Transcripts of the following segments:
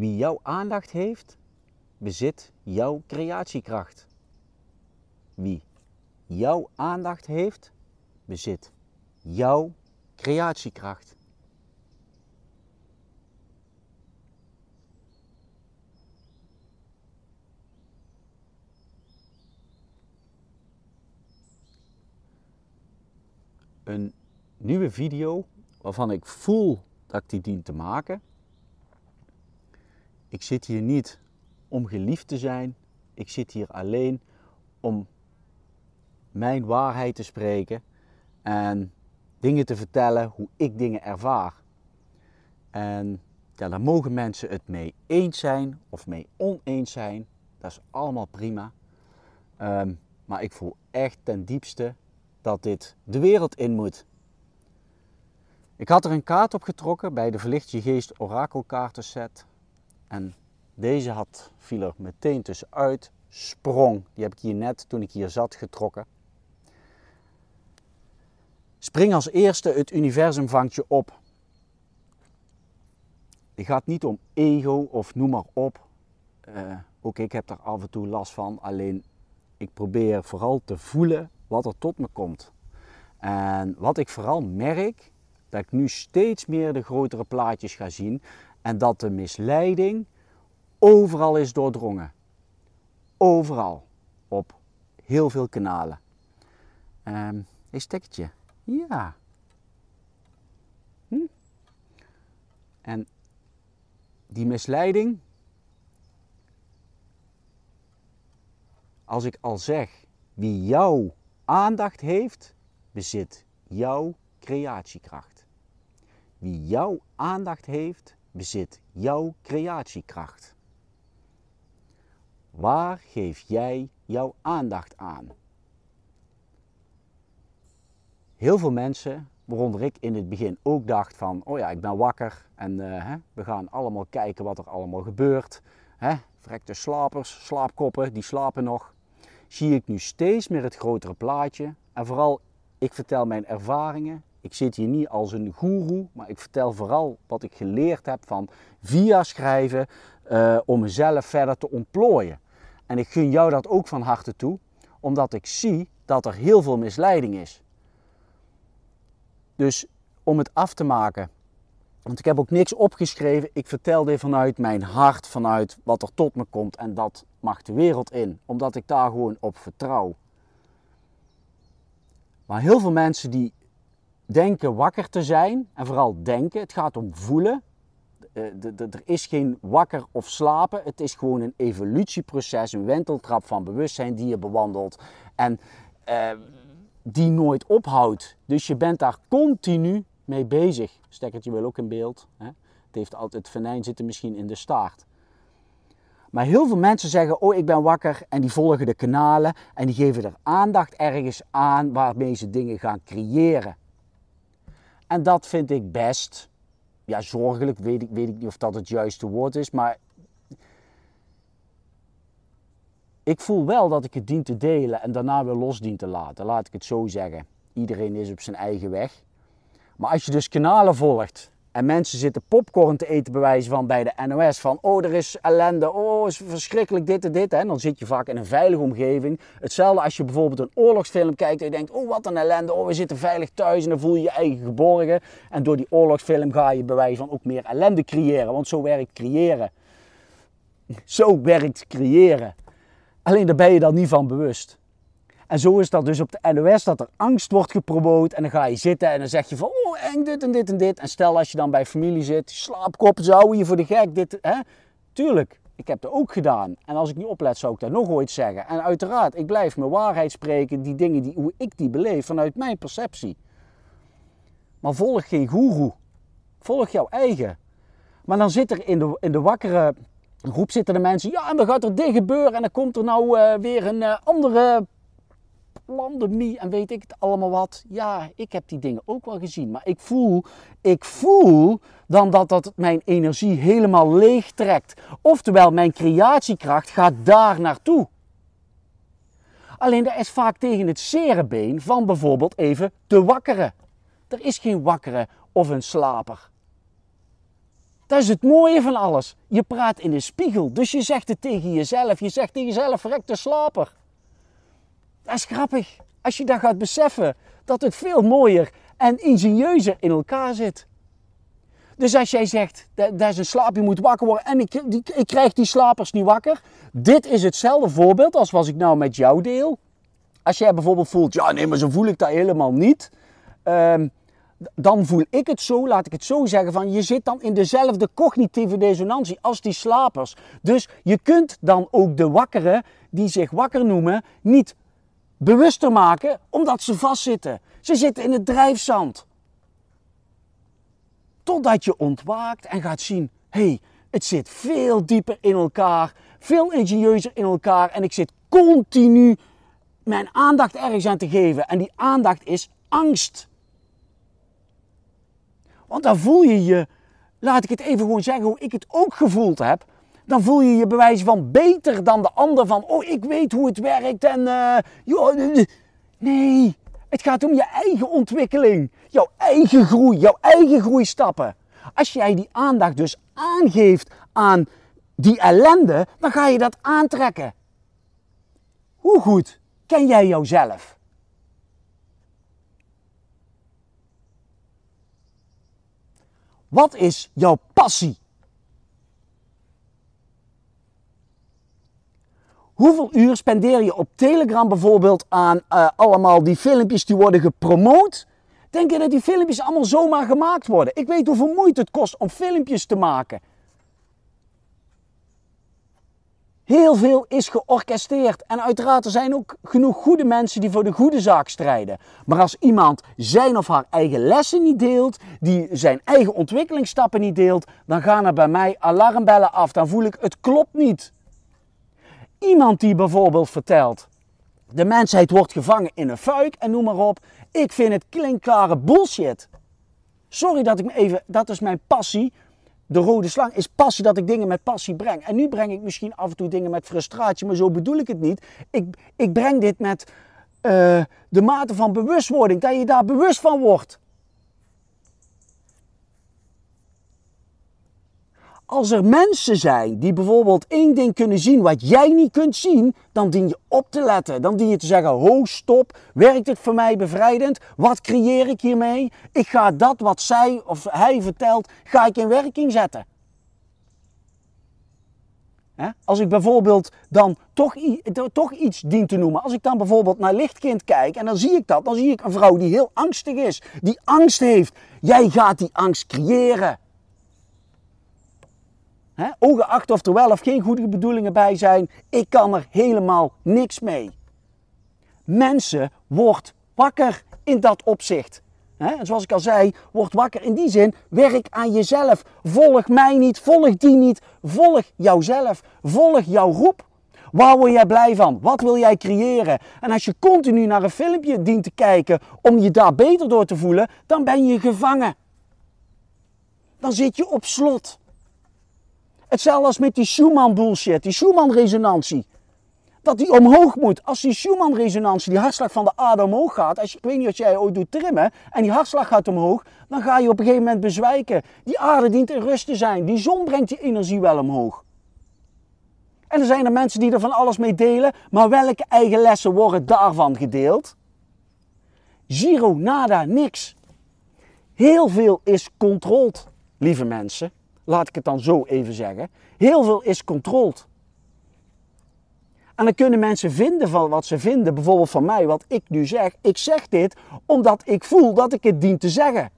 Wie jouw aandacht heeft, bezit jouw creatiekracht. Wie jouw aandacht heeft, bezit jouw creatiekracht. Een nieuwe video waarvan ik voel dat ik die dien te maken. Ik zit hier niet om geliefd te zijn. Ik zit hier alleen om mijn waarheid te spreken en dingen te vertellen hoe ik dingen ervaar. En ja, daar mogen mensen het mee eens zijn of mee oneens zijn. Dat is allemaal prima. Um, maar ik voel echt ten diepste dat dit de wereld in moet. Ik had er een kaart op getrokken bij de Verlicht Je Geest orakelkaartenset. En deze had, viel er meteen tussenuit. Sprong, die heb ik hier net toen ik hier zat getrokken. Spring als eerste, het universum vangt je op. Het gaat niet om ego of noem maar op. Uh, ook ik heb daar af en toe last van. Alleen ik probeer vooral te voelen wat er tot me komt. En wat ik vooral merk, dat ik nu steeds meer de grotere plaatjes ga zien en dat de misleiding overal is doordrongen. Overal. Op heel veel kanalen. Um, een stekkertje. Ja. Hm? En die misleiding, als ik al zeg wie jouw aandacht heeft, bezit jouw creatiekracht. Wie jouw aandacht heeft, bezit jouw creatiekracht. Waar geef jij jouw aandacht aan? Heel veel mensen, waaronder ik in het begin ook dacht van, oh ja, ik ben wakker en hè, we gaan allemaal kijken wat er allemaal gebeurt. Hè, verrekte slapers, slaapkoppen, die slapen nog. Zie ik nu steeds meer het grotere plaatje en vooral, ik vertel mijn ervaringen. Ik zit hier niet als een goeroe, maar ik vertel vooral wat ik geleerd heb van via schrijven uh, om mezelf verder te ontplooien. En ik gun jou dat ook van harte toe, omdat ik zie dat er heel veel misleiding is. Dus om het af te maken, want ik heb ook niks opgeschreven, ik vertel dit vanuit mijn hart, vanuit wat er tot me komt en dat mag de wereld in, omdat ik daar gewoon op vertrouw. Maar heel veel mensen die denken wakker te zijn, en vooral denken, het gaat om voelen. Eh, er is geen wakker of slapen, het is gewoon een evolutieproces, een wenteltrap van bewustzijn die je bewandelt. En eh, die nooit ophoudt. Dus je bent daar continu mee bezig. Stekkertje wil ook in beeld. Hè? Het, heeft altijd, het venijn zit misschien in de staart. Maar heel veel mensen zeggen, oh ik ben wakker en die volgen de kanalen en die geven er aandacht ergens aan waarmee ze dingen gaan creëren. En dat vind ik best, ja zorgelijk, weet ik, weet ik niet of dat het juiste woord is, maar ik voel wel dat ik het dien te delen en daarna weer los dien te laten, laat ik het zo zeggen. Iedereen is op zijn eigen weg. Maar als je dus kanalen volgt en mensen zitten popcorn te eten bewijzen van bij de NOS van oh er is ellende, oh is verschrikkelijk dit en dit. Hè? Dan zit je vaak in een veilige omgeving. Hetzelfde als je bijvoorbeeld een oorlogsfilm kijkt en je denkt oh wat een ellende, oh we zitten veilig thuis en dan voel je je eigen geborgen. En door die oorlogsfilm ga je bewijzen van ook meer ellende creëren, want zo werkt creëren. Zo werkt creëren. Alleen daar ben je dan niet van bewust. En zo is dat dus op de NOS dat er angst wordt gepromoot en dan ga je zitten en dan zeg je van oh eng dit en dit en dit. En stel als je dan bij familie zit, slaapkop zou je voor de gek dit, hè? Tuurlijk, ik heb dat ook gedaan. En als ik niet oplet zou ik dat nog ooit zeggen. En uiteraard, ik blijf mijn waarheid spreken, die dingen die, hoe ik die beleef vanuit mijn perceptie. Maar volg geen goeroe. Volg jouw eigen. Maar dan zit er in de, in de wakkere groep zitten de mensen, ja, en dan gaat er dit gebeuren en dan komt er nou uh, weer een uh, andere pandemie en weet ik het allemaal wat. Ja, ik heb die dingen ook wel gezien, maar ik voel, ik voel dan dat dat mijn energie helemaal leeg trekt. Oftewel, mijn creatiekracht gaat daar naartoe. Alleen dat is vaak tegen het zere been van bijvoorbeeld even te wakkeren. Er is geen wakkere of een slaper. Dat is het mooie van alles. Je praat in de spiegel. Dus je zegt het tegen jezelf. Je zegt tegen jezelf, verrekte slaper. Is grappig. Als je dat gaat beseffen, dat het veel mooier en ingenieuzer in elkaar zit. Dus als jij zegt, dat is een slaap, je moet wakker worden en ik, ik krijg die slapers niet wakker. Dit is hetzelfde voorbeeld als wat ik nou met jou deel. Als jij bijvoorbeeld voelt, ja nee, maar zo voel ik dat helemaal niet. Ehm, dan voel ik het zo, laat ik het zo zeggen, van je zit dan in dezelfde cognitieve dissonantie als die slapers. Dus je kunt dan ook de wakkeren, die zich wakker noemen, niet bewuster maken, omdat ze vastzitten. Ze zitten in het drijfzand. Totdat je ontwaakt en gaat zien, hé, hey, het zit veel dieper in elkaar, veel ingenieuzer in elkaar en ik zit continu mijn aandacht ergens aan te geven. En die aandacht is angst. Want dan voel je je, laat ik het even gewoon zeggen hoe ik het ook gevoeld heb. Dan voel je je bewijs van beter dan de ander van, oh ik weet hoe het werkt en uh, joh, nee. Het gaat om je eigen ontwikkeling, jouw eigen groei, jouw eigen groeistappen. Als jij die aandacht dus aangeeft aan die ellende, dan ga je dat aantrekken. Hoe goed ken jij jouzelf? Wat is jouw passie? Hoeveel uur spendeer je op Telegram bijvoorbeeld aan uh, allemaal die filmpjes die worden gepromoot? Denk je dat die filmpjes allemaal zomaar gemaakt worden? Ik weet hoeveel moeite het kost om filmpjes te maken. Heel veel is georchestreerd. En uiteraard er zijn ook genoeg goede mensen die voor de goede zaak strijden. Maar als iemand zijn of haar eigen lessen niet deelt, die zijn eigen ontwikkelingsstappen niet deelt, dan gaan er bij mij alarmbellen af. Dan voel ik het klopt niet. Iemand die bijvoorbeeld vertelt, de mensheid wordt gevangen in een fuik en noem maar op. Ik vind het klinkklare bullshit. Sorry dat ik me even, dat is mijn passie. De rode slang is passie dat ik dingen met passie breng. En nu breng ik misschien af en toe dingen met frustratie, maar zo bedoel ik het niet. Ik, ik breng dit met uh, de mate van bewustwording, dat je daar bewust van wordt. Als er mensen zijn die bijvoorbeeld één ding kunnen zien wat jij niet kunt zien, dan dien je op te letten. Dan dien je te zeggen: ho, stop. Werkt het voor mij bevrijdend? Wat creëer ik hiermee? Ik ga dat wat zij of hij vertelt, ga ik in werking zetten. Als ik bijvoorbeeld dan toch, toch iets dien te noemen. Als ik dan bijvoorbeeld naar Lichtkind kijk en dan zie ik dat. Dan zie ik een vrouw die heel angstig is. Die angst heeft. Jij gaat die angst creëren. He, ongeacht of er wel of geen goede bedoelingen bij zijn, ik kan er helemaal niks mee. Mensen, wordt wakker in dat opzicht. en zoals ik al zei, word wakker in die zin, werk aan jezelf. Volg mij niet, volg die niet, volg jouzelf, volg jouw roep. Waar word jij blij van? Wat wil jij creëren? En als je continu naar een filmpje dient te kijken om je daar beter door te voelen, dan ben je gevangen. Dan zit je op slot. Hetzelfde als met die Schumann bullshit, die Schumann resonantie. Dat die omhoog moet. Als die Schumann resonantie, die hartslag van de aarde omhoog gaat. Als je, ik weet niet wat jij ooit doet trimmen. En die hartslag gaat omhoog. Dan ga je op een gegeven moment bezwijken. Die aarde dient in rust te zijn. Die zon brengt die energie wel omhoog. En er zijn er mensen die er van alles mee delen. Maar welke eigen lessen worden daarvan gedeeld? Zero, nada, niks. Heel veel is controlled, lieve mensen laat ik het dan zo even zeggen. Heel veel is controlled. En dan kunnen mensen vinden van wat ze vinden, bijvoorbeeld van mij, wat ik nu zeg. Ik zeg dit omdat ik voel dat ik het dien te zeggen.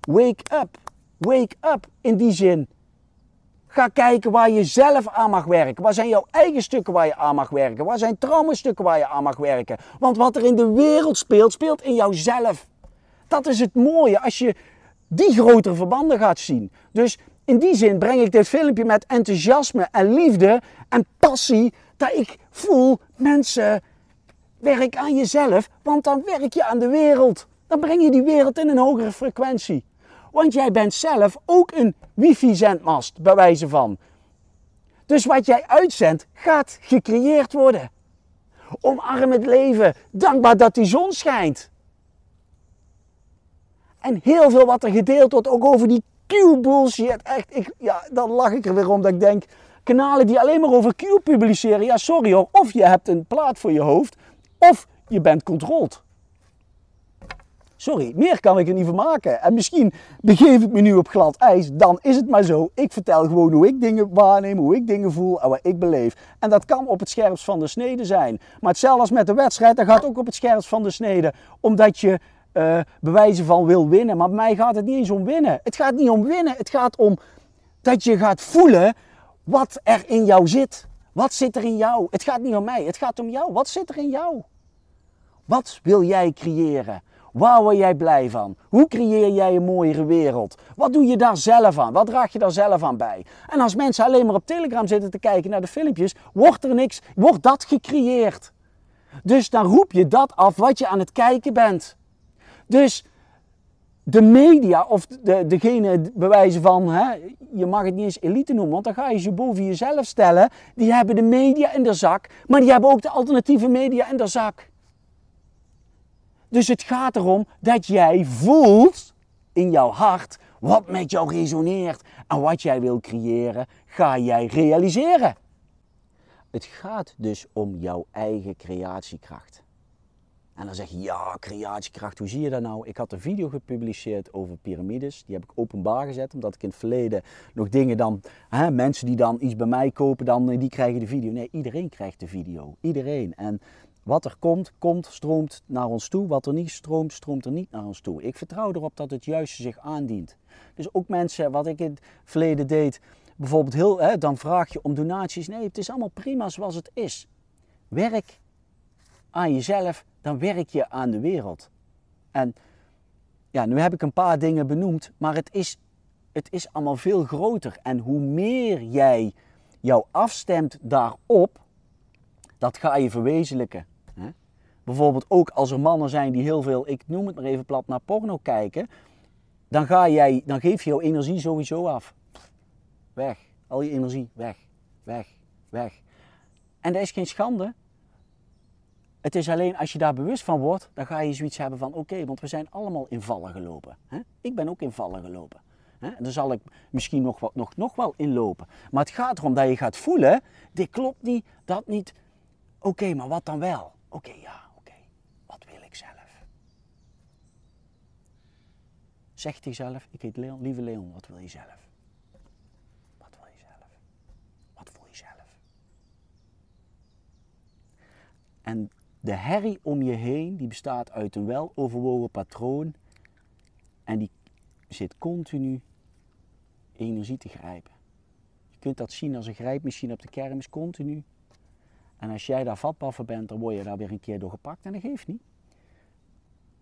Wake up. Wake up in die zin. Ga kijken waar je zelf aan mag werken. Waar zijn jouw eigen stukken waar je aan mag werken? Waar zijn traumastukken waar je aan mag werken? Want wat er in de wereld speelt, speelt in jouzelf. Dat is het mooie. Als je die grotere verbanden gaat zien. Dus in die zin breng ik dit filmpje met enthousiasme en liefde en passie. Dat ik voel, mensen, werk aan jezelf, want dan werk je aan de wereld. Dan breng je die wereld in een hogere frequentie. Want jij bent zelf ook een wifi-zendmast, bij wijze van. Dus wat jij uitzendt, gaat gecreëerd worden. Omarm het leven, dankbaar dat die zon schijnt. En heel veel wat er gedeeld wordt, ook over die Q-bullshit. Echt, ik, ja, dan lach ik er weer om dat ik denk, kanalen die alleen maar over Q publiceren, ja sorry hoor, of je hebt een plaat voor je hoofd, of je bent controlled. Sorry, meer kan ik er niet van maken. En misschien begeef ik me nu op glad ijs, dan is het maar zo. Ik vertel gewoon hoe ik dingen waarneem, hoe ik dingen voel en wat ik beleef. En dat kan op het scherpst van de snede zijn. Maar hetzelfde als met de wedstrijd, dat gaat ook op het scherpst van de snede. Omdat je uh, bewijzen van wil winnen. Maar bij mij gaat het niet eens om winnen. Het gaat niet om winnen, het gaat om dat je gaat voelen wat er in jou zit. Wat zit er in jou? Het gaat niet om mij, het gaat om jou. Wat zit er in jou? Wat wil jij creëren? Waar word jij blij van? Hoe creëer jij een mooiere wereld? Wat doe je daar zelf aan? Wat draag je daar zelf aan bij? En als mensen alleen maar op Telegram zitten te kijken naar de filmpjes, wordt er niks, wordt dat gecreëerd. Dus dan roep je dat af wat je aan het kijken bent. Dus de media of de, degene bewijzen van, hè, je mag het niet eens elite noemen, want dan ga je ze boven jezelf stellen. Die hebben de media in de zak, maar die hebben ook de alternatieve media in de zak. Dus het gaat erom dat jij voelt in jouw hart wat met jou resoneert en wat jij wil creëren, ga jij realiseren. Het gaat dus om jouw eigen creatiekracht. En dan zeg je, ja, creatiekracht, hoe zie je dat nou? Ik had een video gepubliceerd over piramides. Die heb ik openbaar gezet, omdat ik in het verleden nog dingen dan... Hè, mensen die dan iets bij mij kopen, dan, die krijgen de video. Nee, iedereen krijgt de video. Iedereen. En wat er komt, komt, stroomt naar ons toe. Wat er niet stroomt, stroomt er niet naar ons toe. Ik vertrouw erop dat het juiste zich aandient. Dus ook mensen, wat ik in het verleden deed, bijvoorbeeld heel, hè, dan vraag je om donaties. Nee, het is allemaal prima zoals het is. Werk aan jezelf, dan werk je aan de wereld. En ja, nu heb ik een paar dingen benoemd, maar het is, het is allemaal veel groter. En hoe meer jij jou afstemt daarop, dat ga je verwezenlijken. Bijvoorbeeld ook als er mannen zijn die heel veel, ik noem het maar even plat, naar porno kijken, dan, ga jij, dan geef je jouw energie sowieso af. Weg. Al je energie, weg, weg, weg. En dat is geen schande. Het is alleen als je daar bewust van wordt, dan ga je zoiets hebben van oké, want we zijn allemaal in vallen gelopen. Hè? Ik ben ook in vallen gelopen. Hè? En daar zal ik misschien nog, wat, nog, nog wel inlopen. Maar het gaat erom dat je gaat voelen, dit klopt niet, dat niet. Oké, maar wat dan wel? Oké, ja, oké. Wat wil ik zelf? Zeg tegen jezelf, ik heet Leon, lieve Leon, wat wil je zelf? Wat wil je zelf? Wat voel je zelf? En de herrie om je heen, die bestaat uit een weloverwogen patroon en die zit continu energie te grijpen. Je kunt dat zien als een grijpmachine op de kermis, continu. En als jij daar vatbaar voor bent, dan word je daar weer een keer door gepakt en dat geeft niet.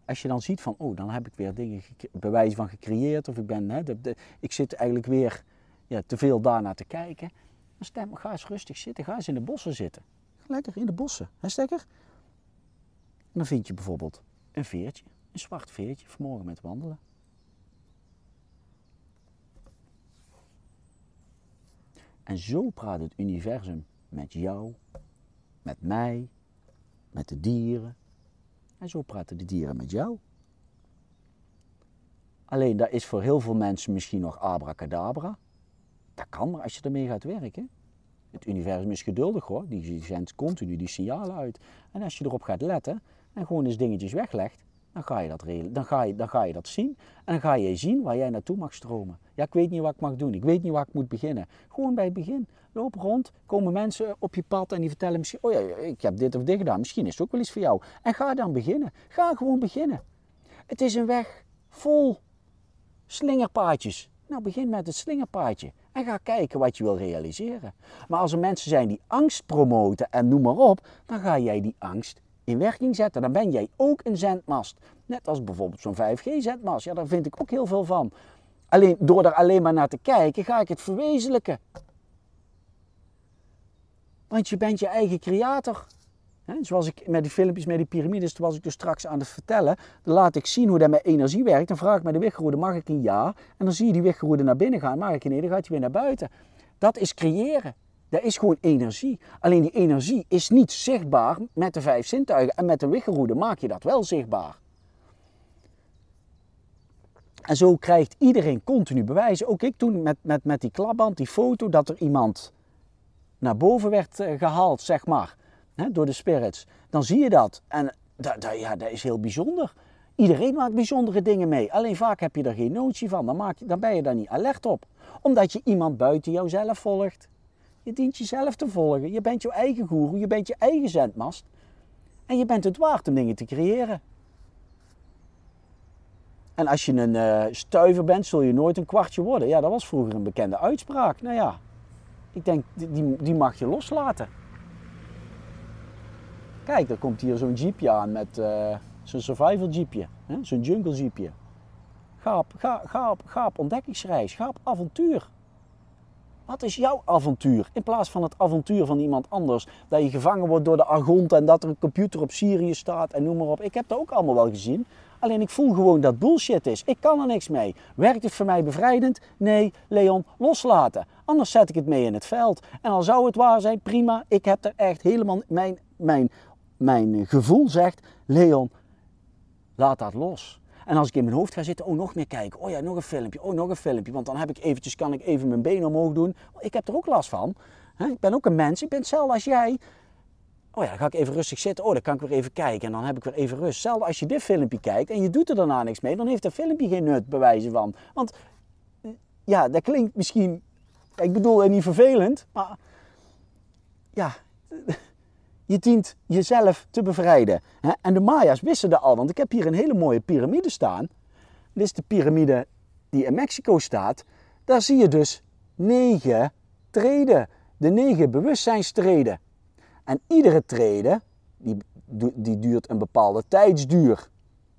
Als je dan ziet van, oh, dan heb ik weer dingen, bewijs van gecreëerd, of ik ben, hè, ik zit eigenlijk weer ja, te veel daarna te kijken. Dan stem, ga eens rustig zitten, ga eens in de bossen zitten. Lekker in de bossen, hè stekker? Dan vind je bijvoorbeeld een veertje, een zwart veertje, vanmorgen met wandelen. En zo praat het universum met jou, met mij, met de dieren. En zo praten de dieren met jou. Alleen dat is voor heel veel mensen misschien nog abracadabra. Dat kan maar als je ermee gaat werken. Het universum is geduldig hoor, die zendt continu die signalen uit. En als je erop gaat letten, en gewoon eens dingetjes weglegt, dan ga, je dat dan, ga je, dan ga je dat zien. En dan ga je zien waar jij naartoe mag stromen. Ja, ik weet niet wat ik mag doen. Ik weet niet waar ik moet beginnen. Gewoon bij het begin. Loop rond, komen mensen op je pad en die vertellen misschien, oh ja, ik heb dit of dit gedaan. Misschien is het ook wel iets voor jou. En ga dan beginnen. Ga gewoon beginnen. Het is een weg vol slingerpaadjes. Nou, begin met het slingerpaadje en ga kijken wat je wil realiseren. Maar als er mensen zijn die angst promoten en noem maar op, dan ga jij die angst in werking zetten. Dan ben jij ook een zendmast. Net als bijvoorbeeld zo'n 5G-zendmast. Ja, daar vind ik ook heel veel van. Alleen door er alleen maar naar te kijken, ga ik het verwezenlijken. Want je bent je eigen creator. zoals ik met die filmpjes, met die piramides, was ik dus straks aan het vertellen. Dan laat ik zien hoe dat met energie werkt. Dan vraag ik met de weggeroede, mag ik een ja? En dan zie je die weggeroede naar binnen gaan. Mag ik een nee? Dan gaat hij weer naar buiten. Dat is creëren. Dat is gewoon energie. Alleen die energie is niet zichtbaar met de vijf zintuigen. En met de wiggelroede maak je dat wel zichtbaar. En zo krijgt iedereen continu bewijzen. Ook ik toen met, met, met die klapband, die foto, dat er iemand naar boven werd eh, gehaald, zeg maar, hè, door de spirits. Dan zie je dat. En dat, dat, ja, dat is heel bijzonder. Iedereen maakt bijzondere dingen mee. Alleen vaak heb je er geen notie van. Dan, maak je, dan ben je daar niet alert op. Omdat je iemand buiten jouzelf volgt. Je dient jezelf te volgen. Je bent je eigen goeroe. Je bent je eigen zendmast. En je bent het waard om dingen te creëren. En als je een uh, stuiver bent, zul je nooit een kwartje worden. Ja, dat was vroeger een bekende uitspraak. Nou ja, ik denk, die, die mag je loslaten. Kijk, er komt hier zo'n jeepje aan met uh, zo'n survival jeepje. Zo'n jungle jeepje. Ga op, ga, ga, op, ga op ontdekkingsreis, ga op avontuur. Wat is jouw avontuur? In plaats van het avontuur van iemand anders. Dat je gevangen wordt door de Argont en dat er een computer op Syrië staat en noem maar op. Ik heb dat ook allemaal wel gezien. Alleen ik voel gewoon dat bullshit is. Ik kan er niks mee. Werkt het voor mij bevrijdend? Nee, Leon, loslaten. Anders zet ik het mee in het veld. En al zou het waar zijn, prima. Ik heb er echt helemaal. Mijn, mijn, mijn gevoel zegt: Leon, laat dat los. En als ik in mijn hoofd ga zitten, oh nog meer kijken, oh ja, nog een filmpje, oh nog een filmpje, want dan heb ik eventjes, kan ik even mijn benen omhoog doen. Ik heb er ook last van. Ik ben ook een mens, ik ben hetzelfde als jij. Oh ja, dan ga ik even rustig zitten. Oh, dan kan ik weer even kijken en dan heb ik weer even rust. Hetzelfde als je dit filmpje kijkt en je doet er daarna niks mee, dan heeft dat filmpje geen nut, bewijzen van. Want ja, dat klinkt misschien, ik bedoel, niet vervelend, maar ja, je dient jezelf te bevrijden. En de Maya's wisten dat al, want ik heb hier een hele mooie piramide staan. Dit is de piramide die in Mexico staat. Daar zie je dus negen treden, de negen bewustzijnstreden. En iedere trede, die, die duurt een bepaalde tijdsduur,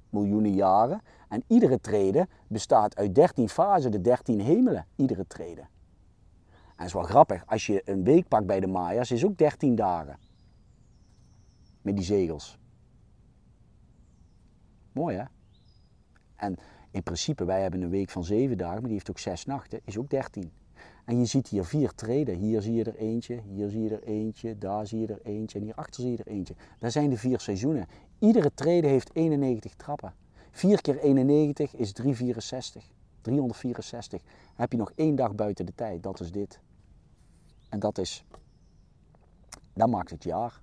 miljoenen jaren. En iedere trede bestaat uit 13 fasen, de 13 hemelen, iedere trede. En dat is wel grappig, als je een week pakt bij de Maya's, is ook 13 dagen. Die zegels. Mooi hè? En in principe, wij hebben een week van 7 dagen, maar die heeft ook 6 nachten, is ook 13. En je ziet hier vier treden. Hier zie je er eentje, hier zie je er eentje, daar zie je er eentje en hierachter zie je er eentje. Dat zijn de vier seizoenen. Iedere trede heeft 91 trappen. 4 keer 91 is 364. 364. Dan heb je nog één dag buiten de tijd. Dat is dit. En dat is... Dat maakt het jaar.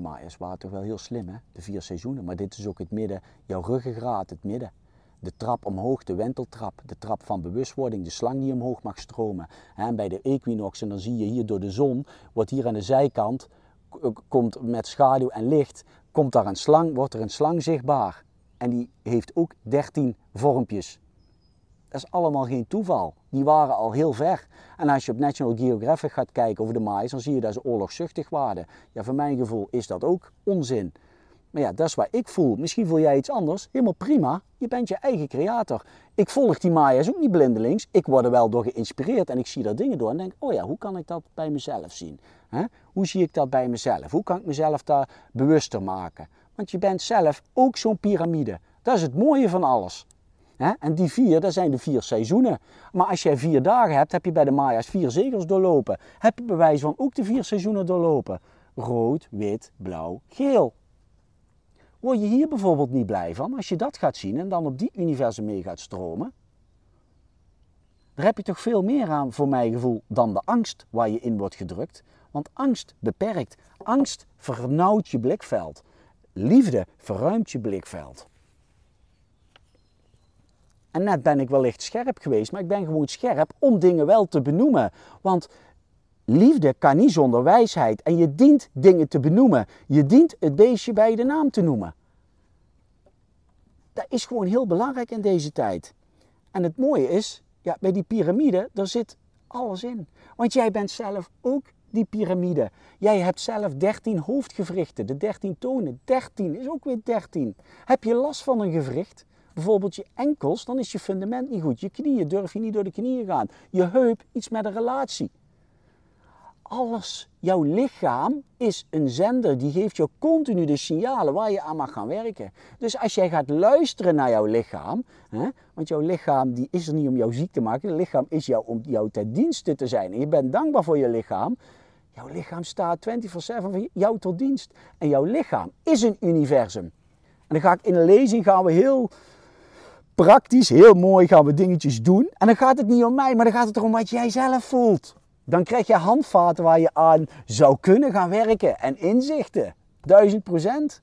Maaiers waren toch wel heel slim, hè? De vier seizoenen. Maar dit is ook het midden, jouw ruggengraat, het midden de trap omhoog, de wenteltrap, de trap van bewustwording, de slang die omhoog mag stromen. En bij de equinoxen, dan zie je hier door de zon, wordt hier aan de zijkant, komt met schaduw en licht, komt daar een slang, wordt er een slang zichtbaar. En die heeft ook 13 vormpjes. Dat is allemaal geen toeval. Die waren al heel ver. En als je op National Geographic gaat kijken over de Maais, dan zie je dat ze oorlogszuchtig waren. Ja, voor mijn gevoel is dat ook onzin. Maar ja, dat is waar ik voel. Misschien voel jij iets anders. Helemaal prima. Je bent je eigen creator. Ik volg die Maya's ook niet blindelings. Ik word er wel door geïnspireerd en ik zie daar dingen door en denk, oh ja, hoe kan ik dat bij mezelf zien? Hoe zie ik dat bij mezelf? Hoe kan ik mezelf daar bewuster maken? Want je bent zelf ook zo'n piramide. Dat is het mooie van alles. En die vier, dat zijn de vier seizoenen. Maar als jij vier dagen hebt, heb je bij de Maya's vier zegels doorlopen. Heb je bewijs van ook de vier seizoenen doorlopen. Rood, wit, blauw, geel. Word je hier bijvoorbeeld niet blij van als je dat gaat zien en dan op die universum mee gaat stromen? Daar heb je toch veel meer aan, voor mijn gevoel, dan de angst waar je in wordt gedrukt. Want angst beperkt. Angst vernauwt je blikveld. Liefde verruimt je blikveld. En net ben ik wellicht scherp geweest, maar ik ben gewoon scherp om dingen wel te benoemen. Want Liefde kan niet zonder wijsheid. En je dient dingen te benoemen. Je dient het beestje bij de naam te noemen. Dat is gewoon heel belangrijk in deze tijd. En het mooie is, ja, bij die piramide, daar zit alles in. Want jij bent zelf ook die piramide. Jij hebt zelf 13 hoofdgewrichten, de 13 tonen. 13 is ook weer 13. Heb je last van een gewricht? Bijvoorbeeld je enkels, dan is je fundament niet goed. Je knieën durf je niet door de knieën gaan. Je heup, iets met een relatie alles, jouw lichaam is een zender, die geeft jou continu de signalen waar je aan mag gaan werken. Dus als jij gaat luisteren naar jouw lichaam, hè, want jouw lichaam die is er niet om jou ziek te maken, het lichaam is jou om jou ten dienste te zijn. En je bent dankbaar voor je lichaam. Jouw lichaam staat 24-7 voor jou tot dienst. En jouw lichaam is een universum. En dan ga ik in een lezing gaan we heel praktisch, heel mooi gaan we dingetjes doen. En dan gaat het niet om mij, maar dan gaat het erom wat jij zelf voelt. Dan krijg je handvaten waar je aan zou kunnen gaan werken en inzichten. Duizend procent.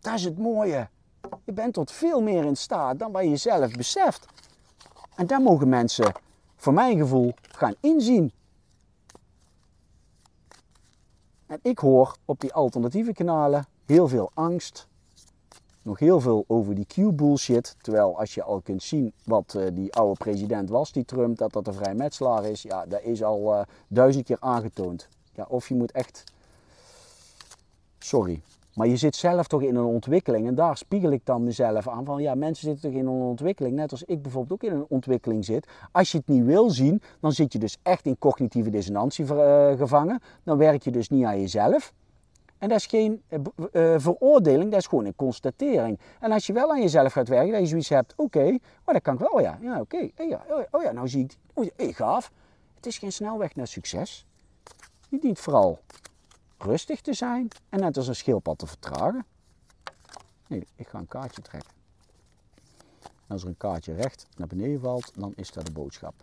Dat is het mooie. Je bent tot veel meer in staat dan wat je zelf beseft. En daar mogen mensen, voor mijn gevoel, gaan inzien. En ik hoor op die alternatieve kanalen heel veel angst. Nog heel veel over die Q-bullshit. Terwijl als je al kunt zien wat uh, die oude president was, die Trump, dat dat een vrijmetselaar is. Ja, dat is al uh, duizend keer aangetoond. Ja, of je moet echt... Sorry, maar je zit zelf toch in een ontwikkeling en daar spiegel ik dan mezelf aan van ja, mensen zitten toch in een ontwikkeling, net als ik bijvoorbeeld ook in een ontwikkeling zit. Als je het niet wil zien, dan zit je dus echt in cognitieve dissonantie uh, gevangen. Dan werk je dus niet aan jezelf. En dat is geen uh, uh, veroordeling, dat is gewoon een constatering. En als je wel aan jezelf gaat werken, dat je zoiets hebt, oké, oh, dat kan ik wel, ja. Ja, oké, okay. ja, oh, oh, ja, nou zie ik, oh, hey, gaaf. Het is geen snelweg naar succes. Je dient vooral rustig te zijn en net als een schildpad te vertragen. Nee, ik ga een kaartje trekken. En als er een kaartje recht naar beneden valt, dan is dat de boodschap.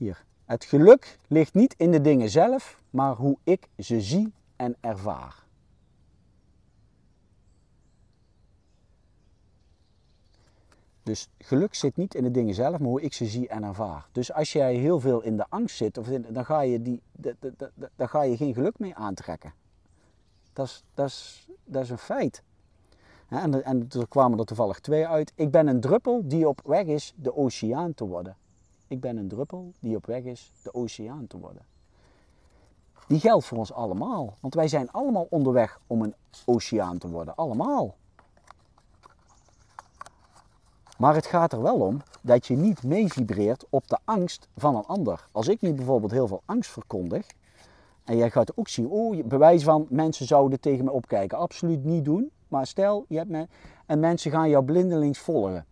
Hier. Het geluk ligt niet in de dingen zelf, maar hoe ik ze zie en ervaar. Dus geluk zit niet in de dingen zelf, maar hoe ik ze zie en ervaar. Dus als jij heel veel in de angst zit, of dan, ga je die, dan ga je geen geluk mee aantrekken. Dat is, dat is, dat is een feit. En, en er kwamen er toevallig twee uit. Ik ben een druppel die op weg is de oceaan te worden. Ik ben een druppel die op weg is de oceaan te worden. Die geldt voor ons allemaal. Want wij zijn allemaal onderweg om een oceaan te worden. Allemaal. Maar het gaat er wel om dat je niet meevibreert op de angst van een ander. Als ik nu bijvoorbeeld heel veel angst verkondig, en jij gaat ook zien, oh, bewijs van mensen zouden tegen me opkijken. Absoluut niet doen. Maar stel, je hebt me, en mensen gaan jou blindelings volgen.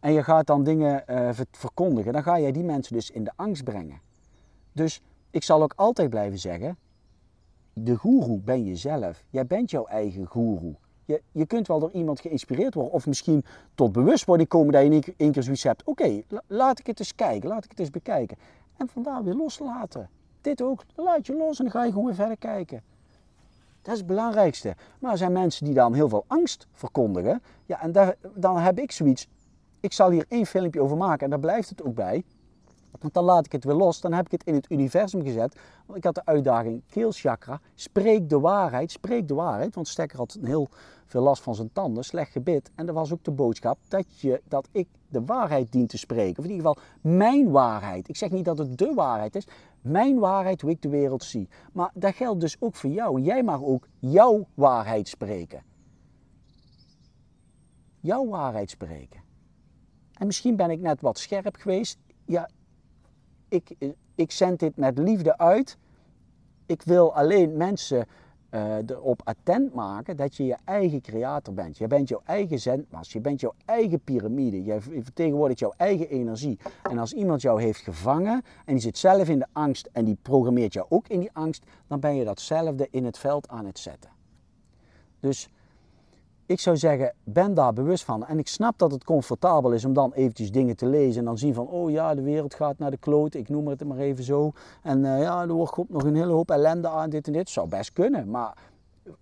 En je gaat dan dingen uh, verkondigen. Dan ga jij die mensen dus in de angst brengen. Dus ik zal ook altijd blijven zeggen, de goeroe ben je zelf. Jij bent jouw eigen goeroe. Je, je kunt wel door iemand geïnspireerd worden of misschien tot bewustwording komen dat je in één keer zoiets hebt. Oké, laat ik het eens kijken, laat ik het eens bekijken. En vandaar weer loslaten. Dit ook, laat je los en dan ga je gewoon weer verder kijken. Dat is het belangrijkste. Maar er zijn mensen die dan heel veel angst verkondigen. Ja, en dan heb ik zoiets. Ik zal hier één filmpje over maken en daar blijft het ook bij. Want dan laat ik het weer los, dan heb ik het in het universum gezet. Want ik had de uitdaging keelchakra, spreek de waarheid, spreek de waarheid. Want Stekker had heel veel last van zijn tanden, slecht gebit. En er was ook de boodschap dat, je, dat ik de waarheid dien te spreken. Of in ieder geval mijn waarheid. Ik zeg niet dat het de waarheid is. Mijn waarheid, hoe ik de wereld zie. Maar dat geldt dus ook voor jou. Jij mag ook jouw waarheid spreken. Jouw waarheid spreken. En misschien ben ik net wat scherp geweest. Ja, ik, ik zend dit met liefde uit. Ik wil alleen mensen uh, erop attent maken dat je je eigen creator bent. Je bent jouw eigen zendmast, je bent jouw eigen piramide, je vertegenwoordigt jouw eigen energie. En als iemand jou heeft gevangen en die zit zelf in de angst en die programmeert jou ook in die angst, dan ben je datzelfde in het veld aan het zetten. Dus ik zou zeggen, ben daar bewust van. En ik snap dat het comfortabel is om dan eventjes dingen te lezen en dan zien van, oh ja, de wereld gaat naar de kloot, ik noem het maar even zo. En uh, ja, er wordt nog een hele hoop ellende aan, dit en dit. Zou best kunnen, maar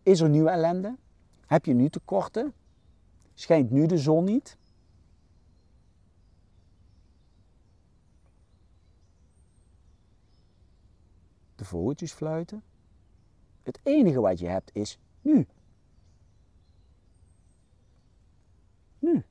is er nieuwe ellende? Heb je nu tekorten? Schijnt nu de zon niet? De vogeltjes fluiten. Het enige wat je hebt is nu. Nu.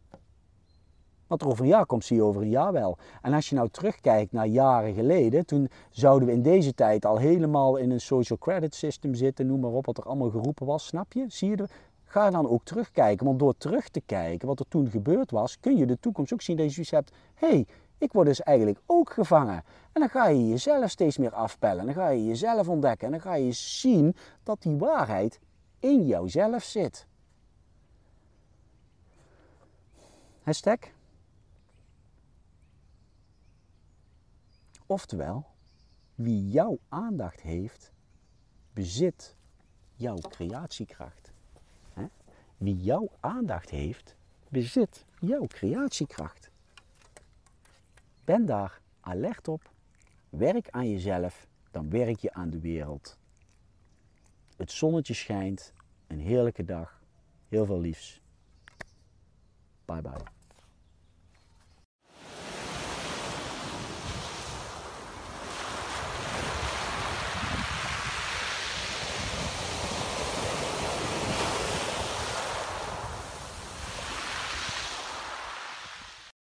Wat er over een jaar komt, zie je over een jaar wel. En als je nou terugkijkt naar jaren geleden, toen zouden we in deze tijd al helemaal in een social credit system zitten, noem maar op, wat er allemaal geroepen was, snap je? Zie je? Ga dan ook terugkijken, want door terug te kijken wat er toen gebeurd was, kun je de toekomst ook zien dat je zoiets hebt, hé, hey, ik word dus eigenlijk ook gevangen. En dan ga je jezelf steeds meer afpellen, dan ga je jezelf ontdekken en dan ga je zien dat die waarheid in jouzelf zit. Hashtag. Oftewel, Wie jouw aandacht heeft, bezit jouw creatiekracht. Wie jouw aandacht heeft, bezit jouw creatiekracht. Ben daar alert op. Werk aan jezelf, dan werk je aan de wereld. Het zonnetje schijnt. Een heerlijke dag. Heel veel liefs. Bye bye.